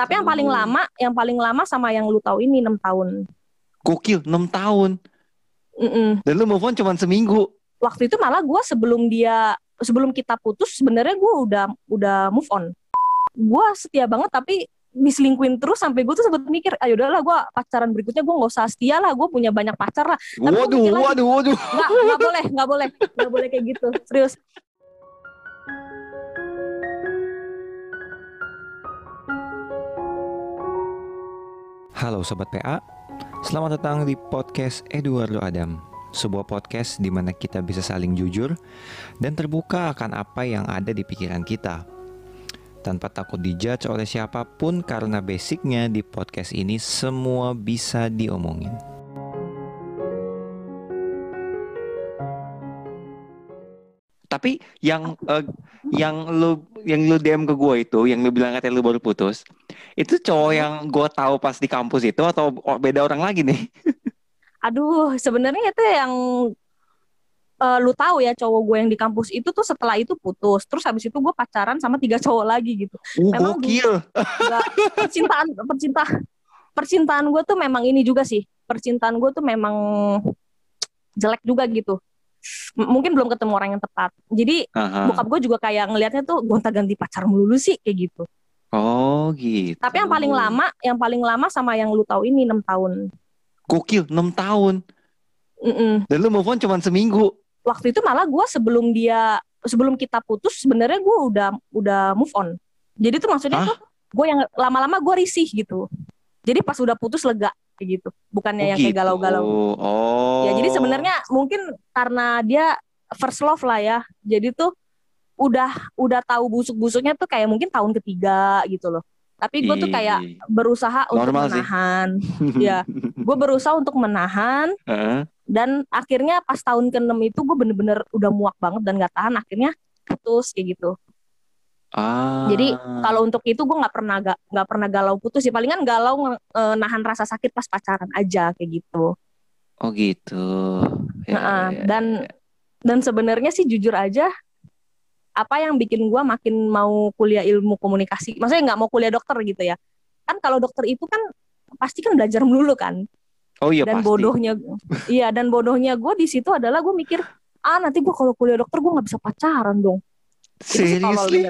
Tapi yang paling lama, yang paling lama sama yang lu tahu ini enam tahun. Gokil, 6 tahun. Mm-mm. Dan lu move on cuma seminggu. Waktu itu malah gue sebelum dia, sebelum kita putus, sebenarnya gue udah udah move on. Gue setia banget tapi diselingkuin terus sampai gue tuh sempet mikir, ayo udahlah gue pacaran berikutnya gue nggak usah setia lah, gue punya banyak pacar lah. Tapi Waduh, waduh, waduh. nggak nggak boleh nggak boleh nggak boleh kayak gitu serius Halo Sobat PA, selamat datang di podcast Eduardo Adam Sebuah podcast di mana kita bisa saling jujur dan terbuka akan apa yang ada di pikiran kita. Tanpa takut dijudge oleh siapa pun karena basicnya di podcast ini semua bisa diomongin. Tapi yang eh, yang lu yang lu DM ke gue itu, yang lu bilang katanya lu baru putus, itu cowok yang gue tahu pas di kampus itu atau beda orang lagi nih? aduh sebenarnya itu yang eh, lu tahu ya cowok gue yang di kampus itu tuh setelah itu putus. Terus habis itu gue pacaran sama tiga cowok lagi gitu. Uh, Memang gokil. Percintaan percinta percintaan gue tuh memang ini juga sih. Percintaan gue tuh memang jelek juga gitu. M- mungkin belum ketemu orang yang tepat. Jadi Aha. bokap gue juga kayak ngelihatnya tuh gonta ganti pacar melulu sih kayak gitu Oh gitu. Tapi yang paling lama, yang paling lama sama yang lu tahu ini enam tahun. Gokil, 6 tahun. Mm-mm. Dan lu move on cuma seminggu. Waktu itu malah gue sebelum dia, sebelum kita putus, sebenarnya gue udah udah move on. Jadi tuh maksudnya Hah? tuh gue yang lama-lama gue risih gitu. Jadi pas udah putus lega kayak gitu. Bukannya Oh, yang kayak gitu. galau-galau. Oh. Ya jadi sebenarnya mungkin karena dia first love lah ya. Jadi tuh udah udah tahu busuk-busuknya tuh kayak mungkin tahun ketiga gitu loh. Tapi gue tuh kayak berusaha untuk Normal sih. menahan. ya, gue berusaha untuk menahan Heeh. dan akhirnya pas tahun ke-6 itu gue bener-bener udah muak banget dan gak tahan akhirnya putus kayak gitu. Ah. Jadi kalau untuk itu gue nggak pernah gak, nggak pernah galau putus sih palingan galau eh, nahan rasa sakit pas pacaran aja kayak gitu. Oh gitu. Ya, Nah, ya, dan ya. dan sebenarnya sih jujur aja apa yang bikin gue makin mau kuliah ilmu komunikasi, maksudnya nggak mau kuliah dokter gitu ya. Kan kalau dokter itu kan pasti kan belajar melulu kan. Oh iya dan pasti. bodohnya iya dan bodohnya gue di situ adalah gue mikir ah nanti gue kalau kuliah dokter gue nggak bisa pacaran dong Seriously?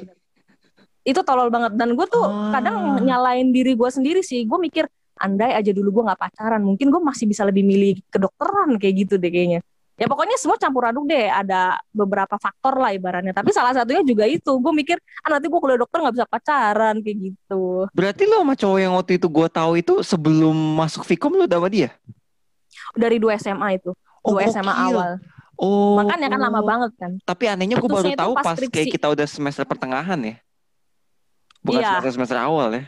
itu tolol banget dan gue tuh Ah. kadang nyalain diri gue sendiri sih gue mikir andai aja dulu gue nggak pacaran mungkin gue masih bisa lebih milih kedokteran kayak gitu deh kayaknya ya pokoknya semua campur aduk deh ada beberapa faktor lah ibaratnya tapi salah satunya juga itu gue mikir ah nanti gue kuliah dokter nggak bisa pacaran kayak gitu Berarti lo sama cowok yang waktu itu gue tahu itu sebelum masuk Vkom lo udah sama dia? dari dua SMA itu Oh, dua SMA gokil. awal Oh. makanya kan lama banget kan Tapi anehnya gue baru tahu pas pas kayak kita udah semester pertengahan ya. Bukan Iya. semester semester awal ya.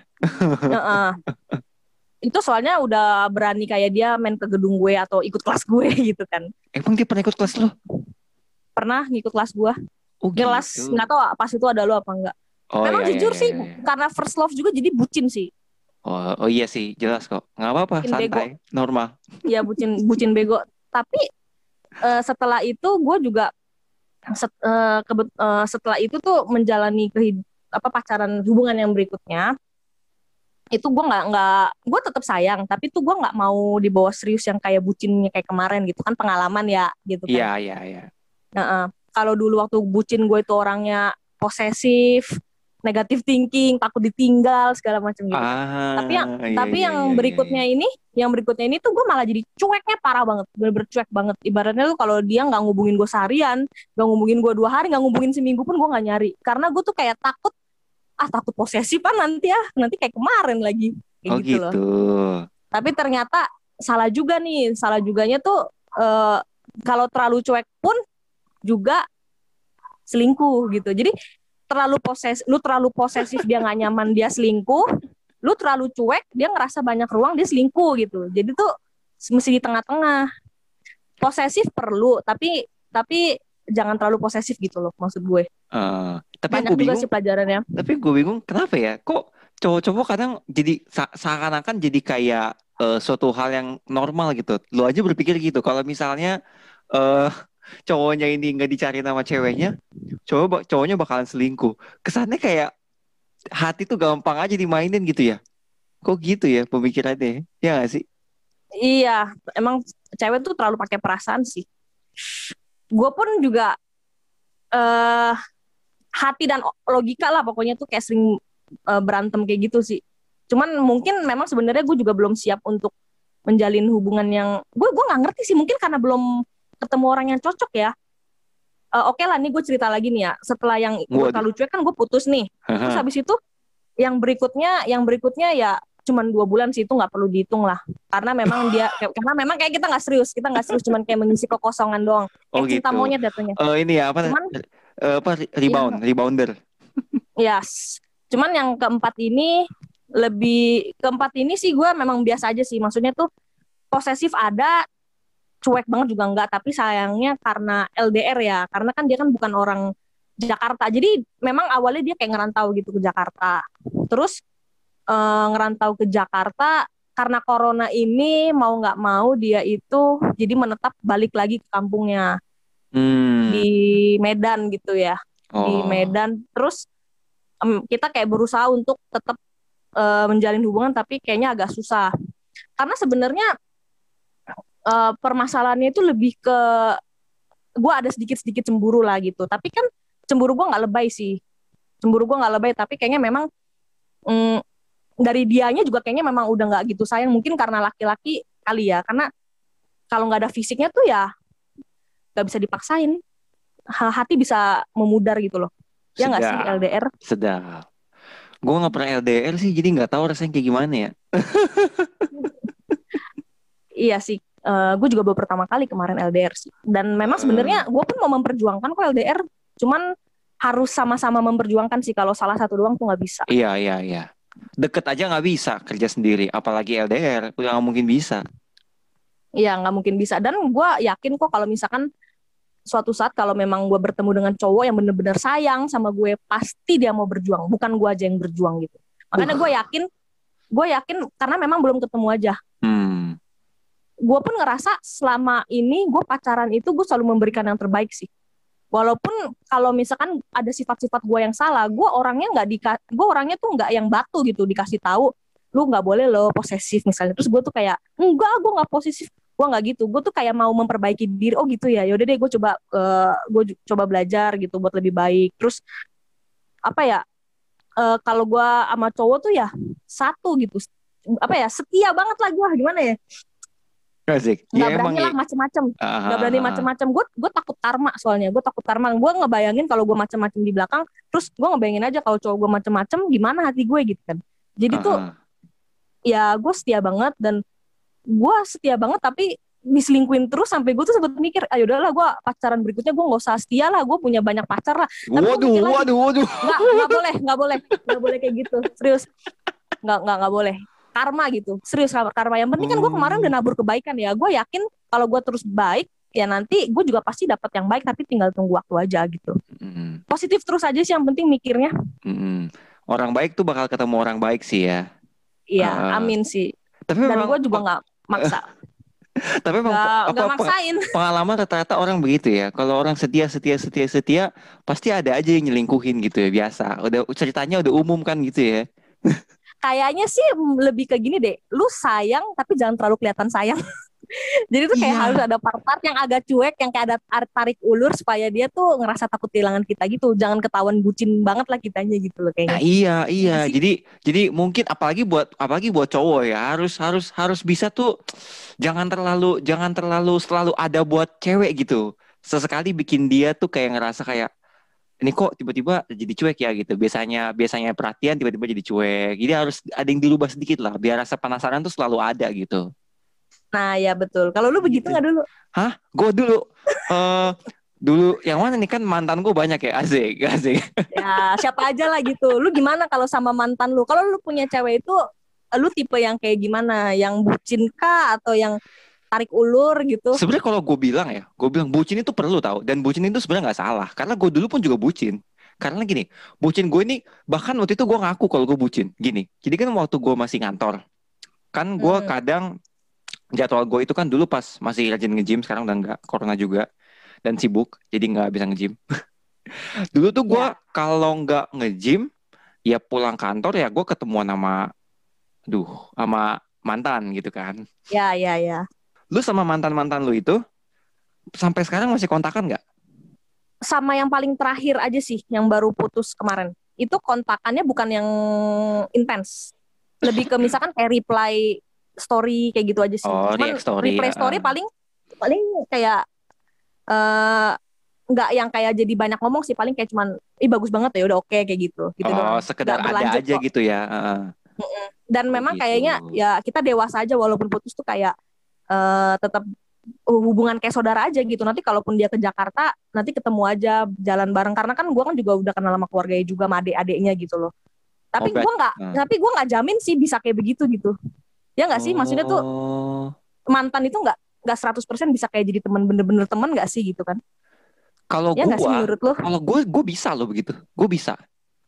Heeh. itu soalnya udah berani kayak dia main ke gedung gue atau ikut kelas gue gitu kan Emang dia pernah ikut kelas lo? pernah ngikut kelas gue Oh kelas gitu. nggak tahu pas itu ada lo apa enggak Oh, memang iya, jujur iya, sih iya, iya. karena first love juga jadi bucin sih Oh, oh iya sih, jelas kok. Nggak apa-apa, santai, normal. ya bucin bucin bego tapi eh, setelah itu gue juga set- eh, kebet- eh, setelah itu tuh menjalani kehid- apa pacaran hubungan yang berikutnya itu gue nggak nggak gue tetap sayang tapi tuh gue nggak mau dibawa serius yang kayak bucinnya kayak kemarin gitu kan pengalaman ya gitu kan Iya, iya, iya. Nah, eh, kalau dulu waktu bucin gue itu orangnya posesif, negatif thinking, takut ditinggal segala macam gitu. Ah, Tapi yang- iya, Tapi iya, yang iya, berikutnya ini, yang berikutnya ini tuh gue malah jadi cueknya parah banget, bener-bener cuek banget. Ibaratnya tuh kalau dia nggak ngubungin gue seharian, nggak ngubungin gue dua hari, nggak ngubungin seminggu pun gue nggak nyari. Karena gue tuh kayak takut, ah takut posesif kan nanti ya, nanti kayak kemarin lagi. Kayak Oh gitu, gitu. loh. Tapi ternyata salah juga nih, salah juganya tuh eh, kalau terlalu cuek pun juga selingkuh gitu. Jadi terlalu poses, lu terlalu posesif dia nggak nyaman dia selingkuh, lu terlalu cuek dia ngerasa banyak ruang dia selingkuh gitu. Jadi tuh mesti di tengah-tengah. Posesif perlu, tapi tapi jangan terlalu posesif gitu loh maksud gue. Eh, tapi Banyak gue bingung, sih pelajarannya. tapi gue bingung kenapa ya? Kok cowok-cowok kadang jadi seakan-akan jadi kayak eh, suatu hal yang normal gitu. Lo aja berpikir gitu. Kalau misalnya eh cowoknya ini nggak dicari nama ceweknya, cowok cowoknya bakalan selingkuh. Kesannya kayak hati tuh gampang aja dimainin gitu ya. kok gitu ya pemikirannya ya gak sih Iya, emang cewek tuh terlalu pakai perasaan sih. Gue pun juga eh hati dan logika lah pokoknya tuh kayak sering eh, berantem kayak gitu sih. Cuman mungkin memang sebenarnya gue juga belum siap untuk menjalin hubungan yang gue gue nggak ngerti sih mungkin karena belum ketemu orang yang cocok ya. Eh, Oke lah nih gue cerita lagi nih ya. Setelah yang gue terlalu cuek kan gue putus nih. Terus habis itu yang berikutnya yang berikutnya ya cuman dua bulan sih itu nggak perlu dihitung lah. Karena memang dia karena memang kayak kita nggak serius kita nggak serius cuman kayak mengisi kekosongan doang. Oh kayak cinta gitu. monyet datanya Eh, ini ya apa Cuman- Iya. eh, apa rebound rebounder. Yes. Cuman yang keempat ini lebih keempat ini sih gue memang biasa aja sih. Maksudnya tuh posesif ada cuek banget juga enggak tapi sayangnya karena LDR ya. Karena kan dia kan bukan orang Jakarta. Jadi memang awalnya dia kayak ngerantau gitu ke Jakarta. Terus eh, ngerantau ke Jakarta karena corona ini mau nggak mau dia itu jadi menetap balik lagi ke kampungnya. Hmm. di Medan gitu ya. Di Oh. Medan. Terus em, kita kayak berusaha untuk tetap eh, menjalin hubungan tapi kayaknya agak susah. Karena sebenarnya eh, permasalahannya itu lebih ke gue ada sedikit sedikit cemburu lah gitu. Tapi kan cemburu gue nggak lebay sih. Cemburu gue nggak lebay tapi kayaknya memang mm, dari dianya juga kayaknya memang udah nggak gitu sayang mungkin karena laki-laki kali ya. Karena kalau nggak ada fisiknya tuh ya nggak bisa dipaksain. Ha- hati bisa memudar gitu loh. Ya nggak sih. LDR sedap. Gue nggak pernah LDR sih jadi nggak tahu rasanya kayak gimana ya. Iya sih. Gue juga baru pertama kali kemarin LDR sih. Dan memang Hmm. sebenarnya gue pun mau memperjuangkan kok LDR cuman harus sama-sama memperjuangkan sih. Kalau salah satu doang tuh nggak bisa. Iya iya iya deket aja nggak bisa kerja sendiri apalagi LDR udah nggak mungkin bisa. Iya nggak mungkin bisa. Dan gue yakin kok kalau misalkan suatu saat kalau memang gue bertemu dengan cowok yang bener-bener sayang sama gue pasti dia mau berjuang. Bukan gue aja yang berjuang gitu. Makanya gue yakin gue yakin karena memang belum ketemu aja. Hmm. gue pun ngerasa selama ini gue pacaran itu gue selalu memberikan yang terbaik sih walaupun kalau misalkan ada sifat-sifat gue yang salah gue orangnya nggak di gue orangnya tuh nggak yang batu gitu dikasih tahu lu nggak boleh lo posesif misalnya. Terus gue tuh kayak enggak gue nggak posesif. Gue nggak gitu gue tuh kayak mau memperbaiki diri oh gitu ya yaudah deh gue coba gue coba belajar gitu buat lebih baik. Terus apa ya eh, kalau gue sama cowok tuh ya satu gitu apa ya setia banget lah gue gimana ya Asik. nggak Ya, berani ya. lah macem-macem Ah, nggak berani ah, ah. macem-macem gue gue takut karma soalnya gue takut karma gue ngebayangin kalau gue macem-macem di belakang terus gue ngebayangin aja kalau cowok gue macem-macem gimana hati gue gitu kan jadi Ah, tuh ah. ya gue setia banget dan gue setia banget tapi diselingkuin terus sampai gue tuh sempet mikir ayo udahlah gue pacaran berikutnya gue nggak usah setia lah gue punya banyak pacar lah gua Waduh, lagi. waduh, waduh. nggak nggak boleh nggak boleh nggak boleh kayak gitu serius nggak nggak nggak boleh karma gitu serius karma yang penting kan gue kemarin udah nabur kebaikan ya gue yakin kalau gue terus baik ya nanti gue juga pasti dapat yang baik tapi tinggal tunggu waktu aja gitu Mm, positif terus aja sih yang penting mikirnya mm. Orang baik tuh bakal ketemu orang baik sih ya. iya Ah. amin sih Tapi dan gue juga nggak maksa tapi memang nggak apa, apa- maksain pengalaman rata-rata orang begitu ya. Kalau orang setia, setia, setia, setia, pasti ada aja yang nyelingkuhin gitu ya biasa. Udah ceritanya udah umum kan gitu ya. kayaknya sih lebih ke gini deh lu sayang tapi jangan terlalu kelihatan sayang jadi tuh kayak Iya. harus ada part-part yang agak cuek yang kayak ada tar- tarik ulur supaya dia tuh ngerasa takut kehilangan kita gitu jangan ketahuan bucin banget lah kitanya gitu loh Nah, kayaknya iya, iya. sih? Jadi jadi mungkin apalagi buat apalagi buat cowok ya, harus harus harus bisa tuh jangan terlalu jangan terlalu selalu ada buat cewek gitu. Sesekali bikin dia tuh kayak ngerasa kayak ini kok tiba-tiba jadi cuek ya gitu. Biasanya biasanya perhatian tiba-tiba jadi cuek. Jadi harus ada yang dirubah sedikit lah biar rasa penasaran tuh selalu ada gitu. nah ya betul kalau lu begitu Gitu. nggak dulu Hah? Gue dulu eh dulu yang mana nih kan mantan gue banyak ya asik asik. ya siapa aja lah gitu lu gimana kalau sama mantan lu kalau lu punya cewek itu lu tipe yang kayak gimana yang bucin kah atau yang tarik ulur gitu Sebenarnya kalau gue bilang ya, gue bilang bucin itu perlu tahu dan bucin itu sebenarnya nggak salah karena gue dulu pun juga bucin. Karena gini, bucin gue ini bahkan waktu itu gue ngaku kalau gue bucin. Gini, jadi kan waktu gue masih ngantor, kan gue Hmm. kadang jadwal gue itu kan dulu pas masih rajin nge-gym, sekarang udah nggak, corona juga dan sibuk, jadi nggak bisa nge-gym. dulu tuh gue kalau nggak nge-gym, ya pulang kantor ya gue ketemuan sama duh sama mantan gitu kan. Ya, ya, ya. Lu sama mantan-mantan lu itu sampai sekarang masih kontakan nggak? Sama yang paling terakhir aja sih, yang baru putus kemarin. Itu kontakannya bukan yang intens. Lebih ke misalkan kayak reply story kayak gitu aja sih. Oh, Cuman story, reply ya. story paling paling kayak eh nggak yang kayak jadi banyak ngomong sih paling kayak cuman ih bagus banget ya udah oke kayak gitu gitu oh, doang. sekedar ada aja kok. gitu ya. Dan Oh, memang gitu. kayaknya ya kita dewasa aja walaupun putus tuh kayak eh tetap hubungan kayak saudara aja gitu nanti kalaupun dia ke Jakarta nanti ketemu aja jalan bareng karena kan gua kan juga udah kenal sama keluarganya juga sama adik-adiknya gitu loh tapi Oh, berarti- gua nggak Hmm. tapi gua nggak jamin sih bisa kayak begitu gitu ya nggak sih maksudnya tuh Oh. mantan itu nggak nggak 100% bisa kayak jadi teman bener-bener teman nggak sih gitu kan kalau ya lo Kalau gue, gue bisa loh begitu. Gue bisa.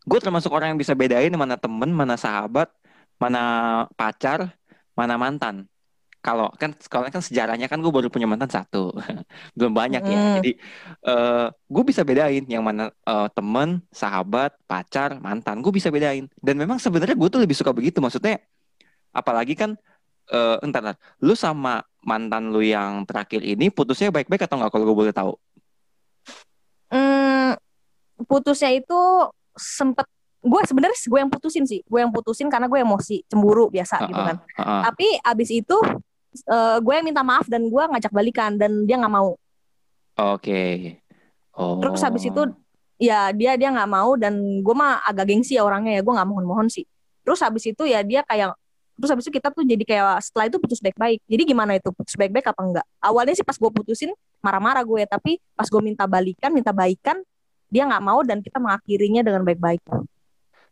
Gue termasuk orang yang bisa bedain mana temen, mana sahabat, mana pacar, mana mantan. Kalau kan, kalau kan sejarahnya kan gue baru punya mantan satu, belum banyak ya. Hmm. Jadi eh gue bisa bedain yang mana eh, temen, sahabat, pacar, mantan. Gue bisa bedain. Dan memang sebenarnya gue tuh lebih suka begitu. Maksudnya, apalagi kan, eh entar, entar, lu sama mantan lu yang terakhir ini putusnya baik-baik atau nggak? Kalau gue boleh tahu. Hmm, putusnya itu sempet gue sebenarnya gue yang putusin sih gue yang putusin karena gue emosi cemburu biasa gitu kan Heeh, heeh. tapi abis itu eh, gue yang minta maaf dan gue ngajak balikan dan dia nggak mau. Oke. Oh. terus habis itu ya dia dia nggak mau dan gue mah agak gengsi ya orangnya ya gue nggak mohon-mohon sih. Terus habis itu ya dia kayak terus habis itu kita tuh jadi kayak setelah itu putus baik-baik. Jadi gimana itu? Putus baik-baik apa enggak? Awalnya sih pas gue putusin marah-marah gue tapi pas gue minta balikan minta baikan dia nggak mau dan kita mengakhirinya dengan baik-baik.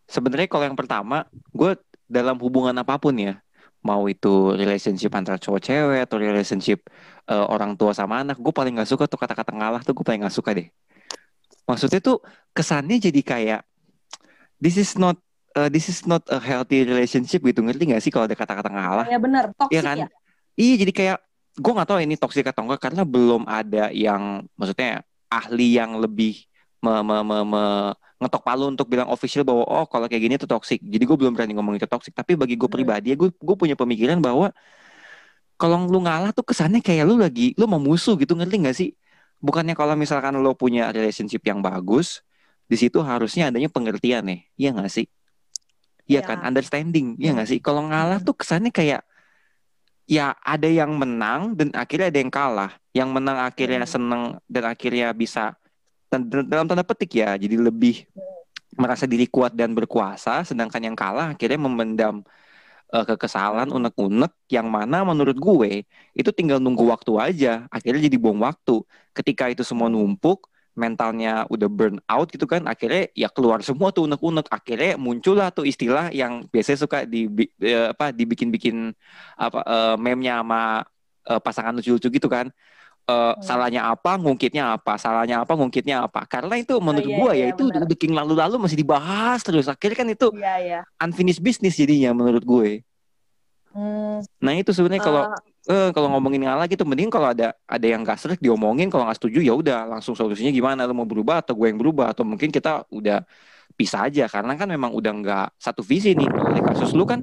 Sebenarnya kalau yang pertama, gue dalam hubungan apa pun ya, mau itu relationship antara cowok cewek atau relationship eh, orang tua sama anak, gue paling nggak suka tuh kata-kata ngalah tuh gue paling nggak suka deh. Maksudnya tuh kesannya jadi kayak this is not eh, this is not a healthy relationship gitu ngerti nggak sih kalau ada kata-kata ngalah? ya benar toxic Iya kan? ya Iya jadi kayak gue nggak tahu ini toksik atau enggak karena belum ada yang maksudnya ahli yang lebih me, me, me, me- ngetok palu untuk bilang official bahwa oh kalau kayak gini itu toksik. Jadi gue belum berani ngomong itu toksik. Tapi bagi gue Hmm. pribadi ya gue gue punya pemikiran bahwa kalau lu ngalah tuh kesannya kayak lu lagi lu mau musuh gitu ngerti nggak sih? Bukannya kalau misalkan lo punya relationship yang bagus, di situ harusnya adanya pengertian nih, iya nggak sih? Iya Iya. kan, understanding, iya nggak sih? Kalau ngalah Hmm. tuh kesannya kayak ya ada yang menang dan akhirnya ada yang kalah. Yang menang akhirnya seneng dan akhirnya bisa dalam tanda petik ya, jadi lebih merasa diri kuat dan berkuasa, sedangkan yang kalah akhirnya memendam eh, kekesalan, unek-unek yang mana menurut gue itu tinggal nunggu waktu aja. Akhirnya jadi buang waktu. Ketika itu semua numpuk, mentalnya udah burn out gitu kan, akhirnya ya keluar semua tuh unek-unek. Akhirnya muncullah tuh istilah yang biasanya suka di eh, apa dibikin-bikin apa eh, meme-nya sama eh, pasangan lucu-lucu gitu kan. Eh, salahnya apa, ngungkitnya apa, salahnya apa, ngungkitnya apa. Karena itu menurut iya, gue ya iya, itu benar. udah king lalu-lalu masih dibahas terus. Akhirnya kan itu iya ya unfinished business jadinya menurut gue. Hmm, Nah itu sebenarnya kalau eh, eh, kalau ngomongin ngalah gitu, mending kalau ada ada yang gak serik diomongin, kalau nggak setuju ya udah langsung solusinya gimana, lu mau berubah atau gue yang berubah atau mungkin kita udah pisah aja karena kan memang udah nggak satu visi nih. Kalau kasus lu kan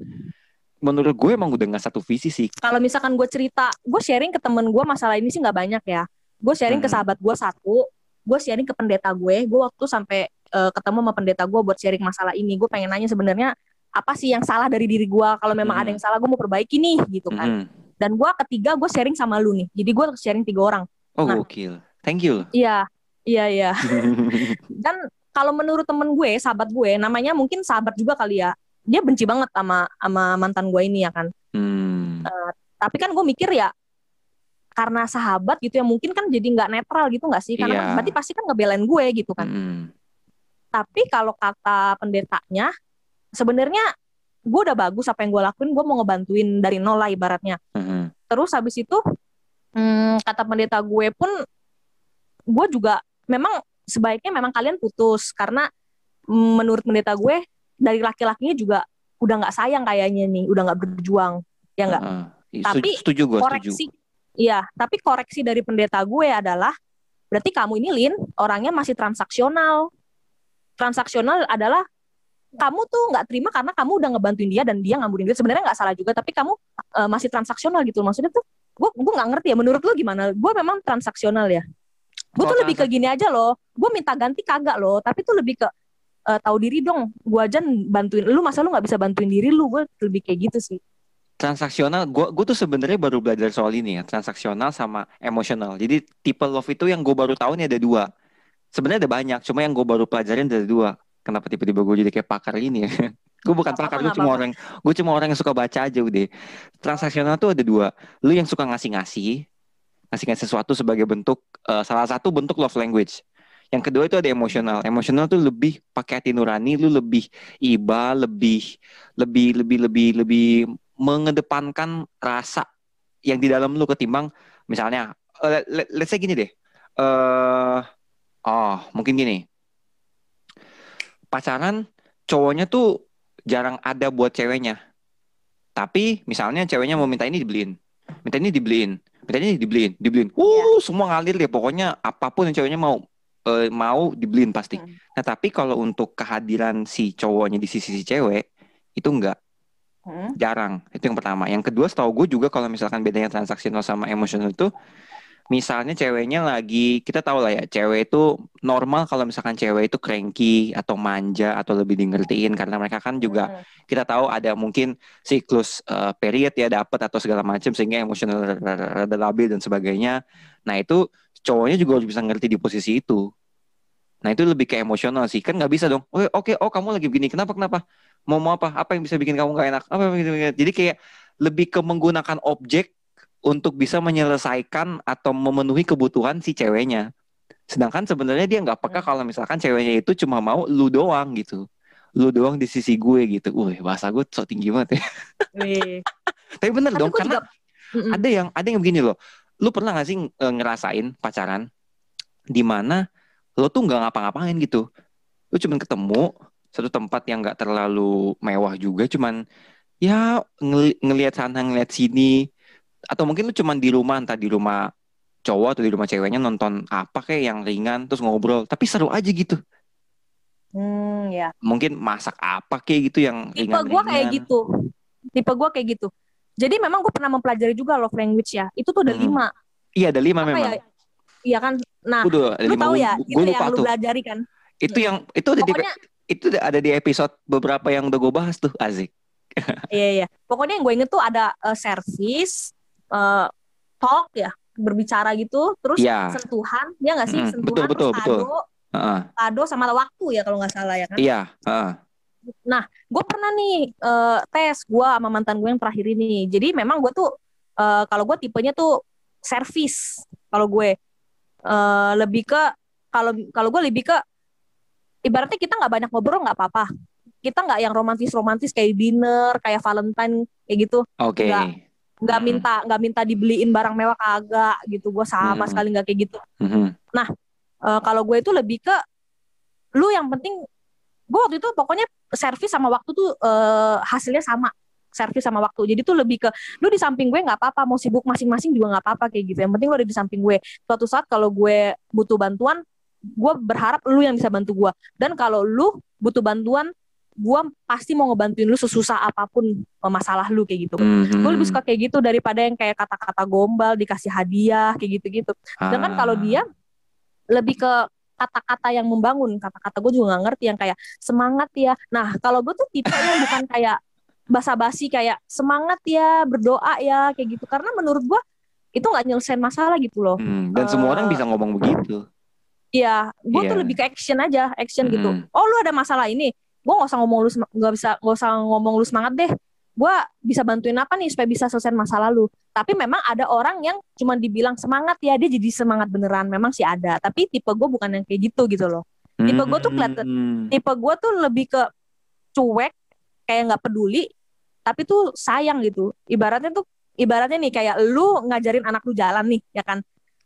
menurut gue emang udah nggak satu visi sih. kalau misalkan gue cerita gue sharing ke temen gue masalah ini sih nggak banyak ya gue sharing ke Hmm. sahabat gue satu gue sharing ke pendeta gue gue waktu sampai eh, ketemu sama pendeta gue buat sharing masalah ini gue pengen nanya sebenarnya apa sih yang salah dari diri gue kalau memang Hmm. ada yang salah gue mau perbaiki nih gitu kan Mm. dan gue ketiga gue sharing sama lu nih jadi gue sharing tiga orang Oh Nah. gokil. Thank you. iya iya iya dan kalau menurut temen gue sahabat gue namanya mungkin sahabat juga kali ya dia benci banget sama sama mantan gue ini ya kan Hmm. tapi kan gue mikir ya karena sahabat gitu ya mungkin kan jadi nggak netral gitu nggak sih karena Iya. kan berarti pasti kan ngebelain gue gitu kan Mm. tapi kalau kata pendetanya sebenarnya gue udah bagus apa yang gue lakuin gue mau ngebantuin dari nol lah ibaratnya Mhm. terus habis itu hmm, kata pendeta gue pun gue juga memang sebaiknya memang kalian putus karena menurut pendeta gue dari laki-lakinya juga udah nggak sayang kayaknya nih udah nggak berjuang ya nggak. Setuju, Tapi setuju gue, setuju. koreksi iya tapi koreksi dari pendeta gue adalah berarti kamu ini Lin orangnya masih transaksional. Transaksional adalah kamu tuh nggak terima karena kamu udah ngebantuin dia dan dia ngambilin duit. Sebenarnya nggak salah juga tapi kamu uh, masih transaksional gitu. Maksudnya tuh gue gue nggak ngerti ya menurut lu gimana? Gue memang transaksional ya. Gue tuh lebih ke gini aja loh gue minta ganti kagak loh tapi tuh lebih ke uh, tahu diri dong. Gue aja bantuin lu masa lu nggak bisa bantuin diri lu? Gue lebih kayak gitu sih. Transaksional gue gue tuh sebenarnya baru belajar soal ini ya transaksional sama emosional. Jadi tipe love itu yang gue baru tahu nih ada dua. Sebenarnya ada banyak cuma yang gue baru pelajarin ada dua. Kenapa tiba-tiba gue jadi kayak pakar ini ya? Gue bukan Nggak pakar gue cuma orang gue cuma orang yang suka baca aja udah transaksional tuh ada dua. Lu yang suka ngasih-ngasih ngasih-ngasih sesuatu sebagai bentuk eh, salah satu bentuk love language yang kedua itu ada emosional. Emosional tuh lebih pakai hati nurani lu lebih iba lebih lebih lebih lebih lebih mengedepankan rasa yang di dalam lu ketimbang misalnya eh, let, let's say gini deh eh oh mungkin gini. Pacaran cowoknya tuh jarang ada buat ceweknya. Tapi misalnya ceweknya mau minta ini dibeliin minta ini dibeliin minta ini dibeliin dibeliin. Uh semua ngalir deh. Pokoknya apa pun yang ceweknya mau eh, mau dibeliin pasti Hmm. nah tapi kalau untuk kehadiran si cowoknya di sisi si cewek itu enggak Hmm. jarang itu yang pertama yang kedua setahu gue juga kalau misalkan bedanya transaksional sama emosional itu misalnya ceweknya lagi kita tahu lah ya cewek itu normal kalau misalkan cewek itu cranky atau manja atau lebih di ngertiin karena mereka kan juga Hmm. kita tahu ada mungkin siklus eh, period ya dapat atau segala macam sehingga emosional rada labil dan sebagainya nah itu cowoknya juga harus bisa ngerti di posisi itu. Nah itu lebih ke emosional sih. Kan nggak bisa dong. Oke oke oh kamu lagi begini. Kenapa kenapa? Mau mau apa? Apa yang bisa bikin kamu gak enak? Apa yang bisa- jadi kayak lebih ke menggunakan objek untuk bisa menyelesaikan atau memenuhi kebutuhan si ceweknya. Sedangkan sebenarnya dia nggak peka kalau misalkan ceweknya itu cuma mau lu doang gitu. Lu doang di sisi gue gitu. Wih bahasa gue so tinggi banget ya. Tapi bener Tapi dong karena juga ada yang ada yang begini loh lu pernah gak sih eh, ngerasain pacaran di mana lo tuh nggak ngapa-ngapain gitu lu cuman ketemu satu tempat yang nggak terlalu mewah juga cuman ya ngeli- ngelihat sana ngelihat sini atau mungkin lu cuman di rumah entah di rumah cowok atau di rumah ceweknya nonton apa kayak yang ringan terus ngobrol tapi seru aja gitu Hmm, ya. mungkin masak apa kayak gitu yang Tipe ringan gue kayak gitu. Tipe gue kayak gitu. Jadi memang gue pernah mempelajari juga love language ya. Itu tuh ada Mm-mm. lima. iya ada lima Apa memang ya? Iya kan. Nah, Udah, lu lima tahu ya, gue itu lupa yang lu tuh pelajari kan. itu yang itu ada di Pokoknya itu ada di episode beberapa yang udah gue bahas tuh Azik iya iya. Pokoknya yang gue inget tuh ada eh, service, eh, talk ya, berbicara gitu, terus Iya. sentuhan, ya nggak sih? Mm, sentuhan, betul, betul, terus betul. kado, Heeh. kado sama waktu ya kalau nggak salah ya kan. iya heeh. gue pernah nih eh, tes gue sama mantan gue yang terakhir ini jadi memang gue tuh eh, kalau gue tipenya tuh service kalau gue Eh, lebih ke kalau kalau gue lebih ke ibaratnya kita nggak banyak ngobrol nggak apa-apa kita nggak yang romantis romantis kayak dinner kayak Valentine kayak gitu oke Nggak. nggak Mm. minta nggak minta dibeliin barang mewah kagak gitu gue sama Mm. sekali nggak kayak gitu Mhm. Eh, kalau gue itu lebih ke lu yang penting gue waktu itu pokoknya servis sama waktu tuh eh, hasilnya sama. Servis sama waktu. Jadi tuh lebih ke lu di samping gue nggak apa-apa mau sibuk masing-masing juga nggak apa-apa kayak gitu. Yang penting lu ada di samping gue. Suatu saat kalau gue butuh bantuan gue berharap lu yang bisa bantu gue dan kalau lu butuh bantuan gue pasti mau ngebantuin lu sesusah apa pun masalah lu kayak gitu. Mhm. gue lebih suka kayak gitu daripada yang kayak kata-kata gombal dikasih hadiah kayak gitu-gitu. Sedangkan kalau Ah. dia lebih ke kata-kata yang membangun, kata-kata gue juga nggak ngerti yang kayak semangat ya. Nah kalau gue tuh tipe yang bukan kayak basa-basi kayak semangat ya, berdoa ya kayak gitu. Karena menurut gue itu nggak nyelesain masalah gitu loh. Hmm, dan semua orang Eh, bisa ngomong begitu Iya, gue tuh Iya. lebih ke action aja, action gitu. Mm. Oh lu ada masalah ini, gue nggak usah ngomong lu nggak bisa nggak usah ngomong lu semangat deh. Gue bisa bantuin apa nih supaya bisa selesai masalah lu. Tapi memang ada orang yang cuma dibilang semangat ya, dia jadi semangat beneran. Memang sih ada. Tapi tipe gue bukan yang kayak gitu gitu loh. Tipe gue tuh kelihatan- Hmm. Tipe gue tuh lebih ke cuek, kayak nggak peduli, tapi tuh sayang gitu. Ibaratnya tuh, ibaratnya nih kayak lu ngajarin anak lu jalan nih, ya kan?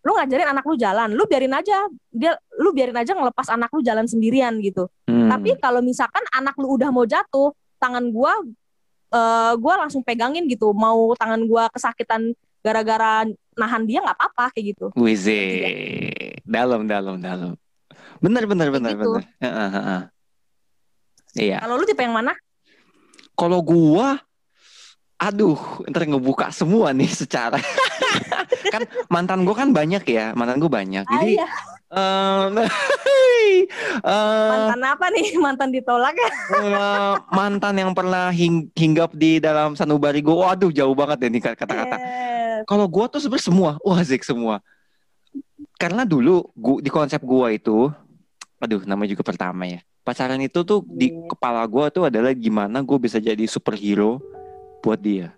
Lu ngajarin anak lu jalan, lu biarin aja dia, lu biarin aja ngelepas anak lu jalan sendirian gitu. Hmm. Tapi kalau misalkan anak lu udah mau jatuh, tangan gua eh gua langsung pegangin gitu. Mau tangan gua kesakitan gara-gara nahan dia nggak apa-apa kayak gitu. Wize, dalam, dalam, dalam. Benar, benar, benar, gitu. benar. Iya. Kalau lu tipe yang mana? Kalau gua aduh, ntar ngebuka semua nih secara kan mantan gua kan banyak ya, mantan gua banyak. Jadi Ah, iya. eh eh, mantan apa nih? Mantan ditolak ya? eh, mantan yang pernah hing- hinggap di dalam sanubari gua, waduh jauh banget deh nih kata-kata. Eh, Kalau gua tuh sebenarnya semua, wah zik semua. Karena dulu gua, di konsep gua itu, aduh nama juga pertama ya. Pacaran itu tuh di Iya. kepala gua tuh adalah gimana gue bisa jadi superhero buat dia.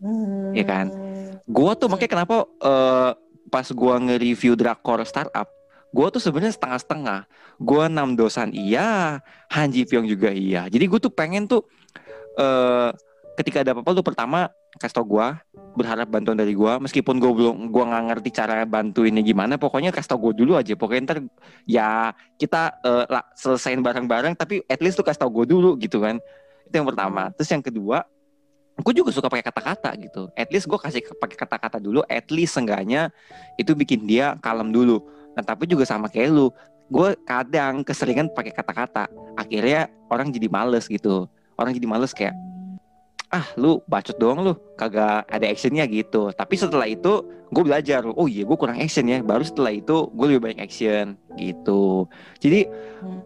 hmm. Iya kan? Gua tuh makanya kenapa eh, pas gua nge-review drakor startup, gua tuh sebenarnya setengah-setengah. Gua enam dosan iya, Han Ji Pyong juga iya. Jadi gue tuh pengen tuh eh ketika ada apa-apa lu pertama kasih tau gua, berharap bantuan dari gua meskipun gua belum gua nggak ngerti cara bantuinnya gimana, pokoknya kasih tau gua dulu aja. Pokoknya ntar ya kita eh, lah, selesain bareng-bareng tapi at least tuh kasih tau gua dulu gitu kan. Itu yang pertama. Terus yang kedua, gue juga suka pakai kata-kata gitu. At least gue kasih pakai kata-kata dulu. At least seenggaknya itu bikin dia kalem dulu. Nah tapi juga sama kayak lu, gue kadang keseringan pakai kata-kata. Akhirnya orang jadi males gitu. Orang jadi males kayak ah lu bacot doang lu. Kagak ada actionnya gitu. Tapi setelah itu gue belajar. Oh iya gue kurang action ya. Baru setelah itu gue lebih banyak action gitu. Jadi Hmm.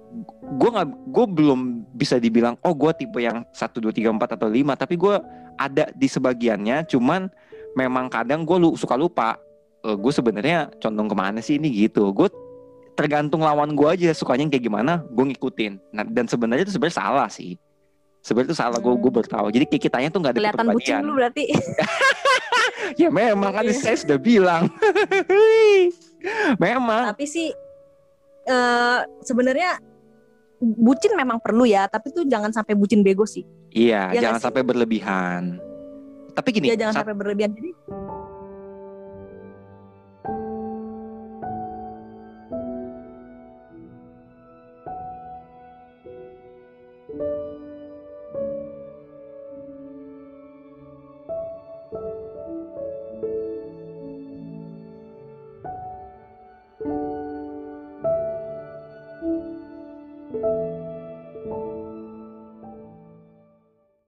gue nggak gue belum bisa dibilang oh gue tipe yang satu dua tiga empat atau lima. Tapi gue ada di sebagiannya cuman memang kadang gue lu suka lupa gue sebenarnya condong ke mana sih ini gitu. Gue tergantung lawan gue aja sukanya kayak gimana gue ngikutin. Nah, dan sebenarnya itu sebenarnya salah sih sebenarnya itu salah gue gue Hmm. bertahu jadi kayak kitanya tuh nggak ada Kelihatan bucin lu berarti. ya memang kan saya sudah bilang memang tapi sih eh sebenarnya bucin memang perlu ya, tapi tuh jangan sampai bucin bego sih. iya nggak jangan sih? sampai berlebihan tapi gini Ya jangan sampai berlebihan. Jadi